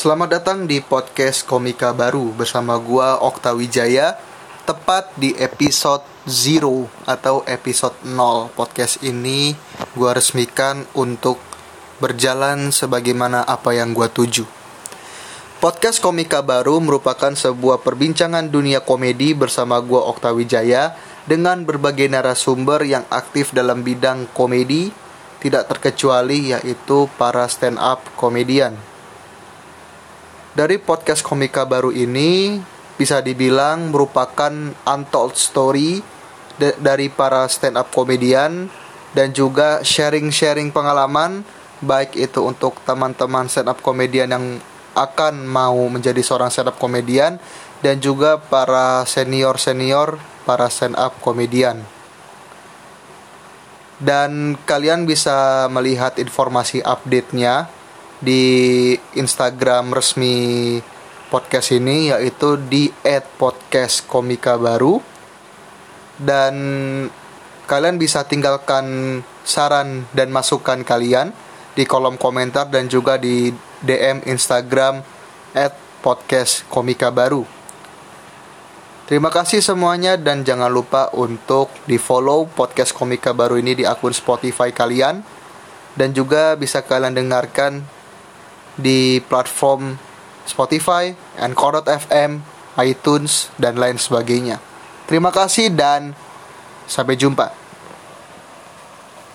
Selamat datang di podcast Komika Baru bersama gua Okta Wijaya Tepat di episode 0 atau episode 0 Podcast ini gua resmikan untuk berjalan sebagaimana apa yang gua tuju. Podcast Komika Baru merupakan sebuah perbincangan dunia komedi bersama gua Okta Wijaya Dengan berbagai narasumber yang aktif dalam bidang komedi Tidak terkecuali yaitu para stand up komedian dari podcast komika baru ini bisa dibilang merupakan untold story dari para stand up komedian dan juga sharing-sharing pengalaman baik itu untuk teman-teman stand up komedian yang akan mau menjadi seorang stand up komedian dan juga para senior-senior para stand up komedian. Dan kalian bisa melihat informasi update-nya di Instagram resmi podcast ini yaitu di @podcastkomika_baru dan kalian bisa tinggalkan saran dan masukan kalian di kolom komentar dan juga di DM Instagram @podcastkomika_baru. Terima kasih semuanya dan jangan lupa untuk di follow podcast komika baru ini di akun Spotify kalian dan juga bisa kalian dengarkan di platform Spotify, Anchor.fm, iTunes, dan lain sebagainya. Terima kasih dan sampai jumpa.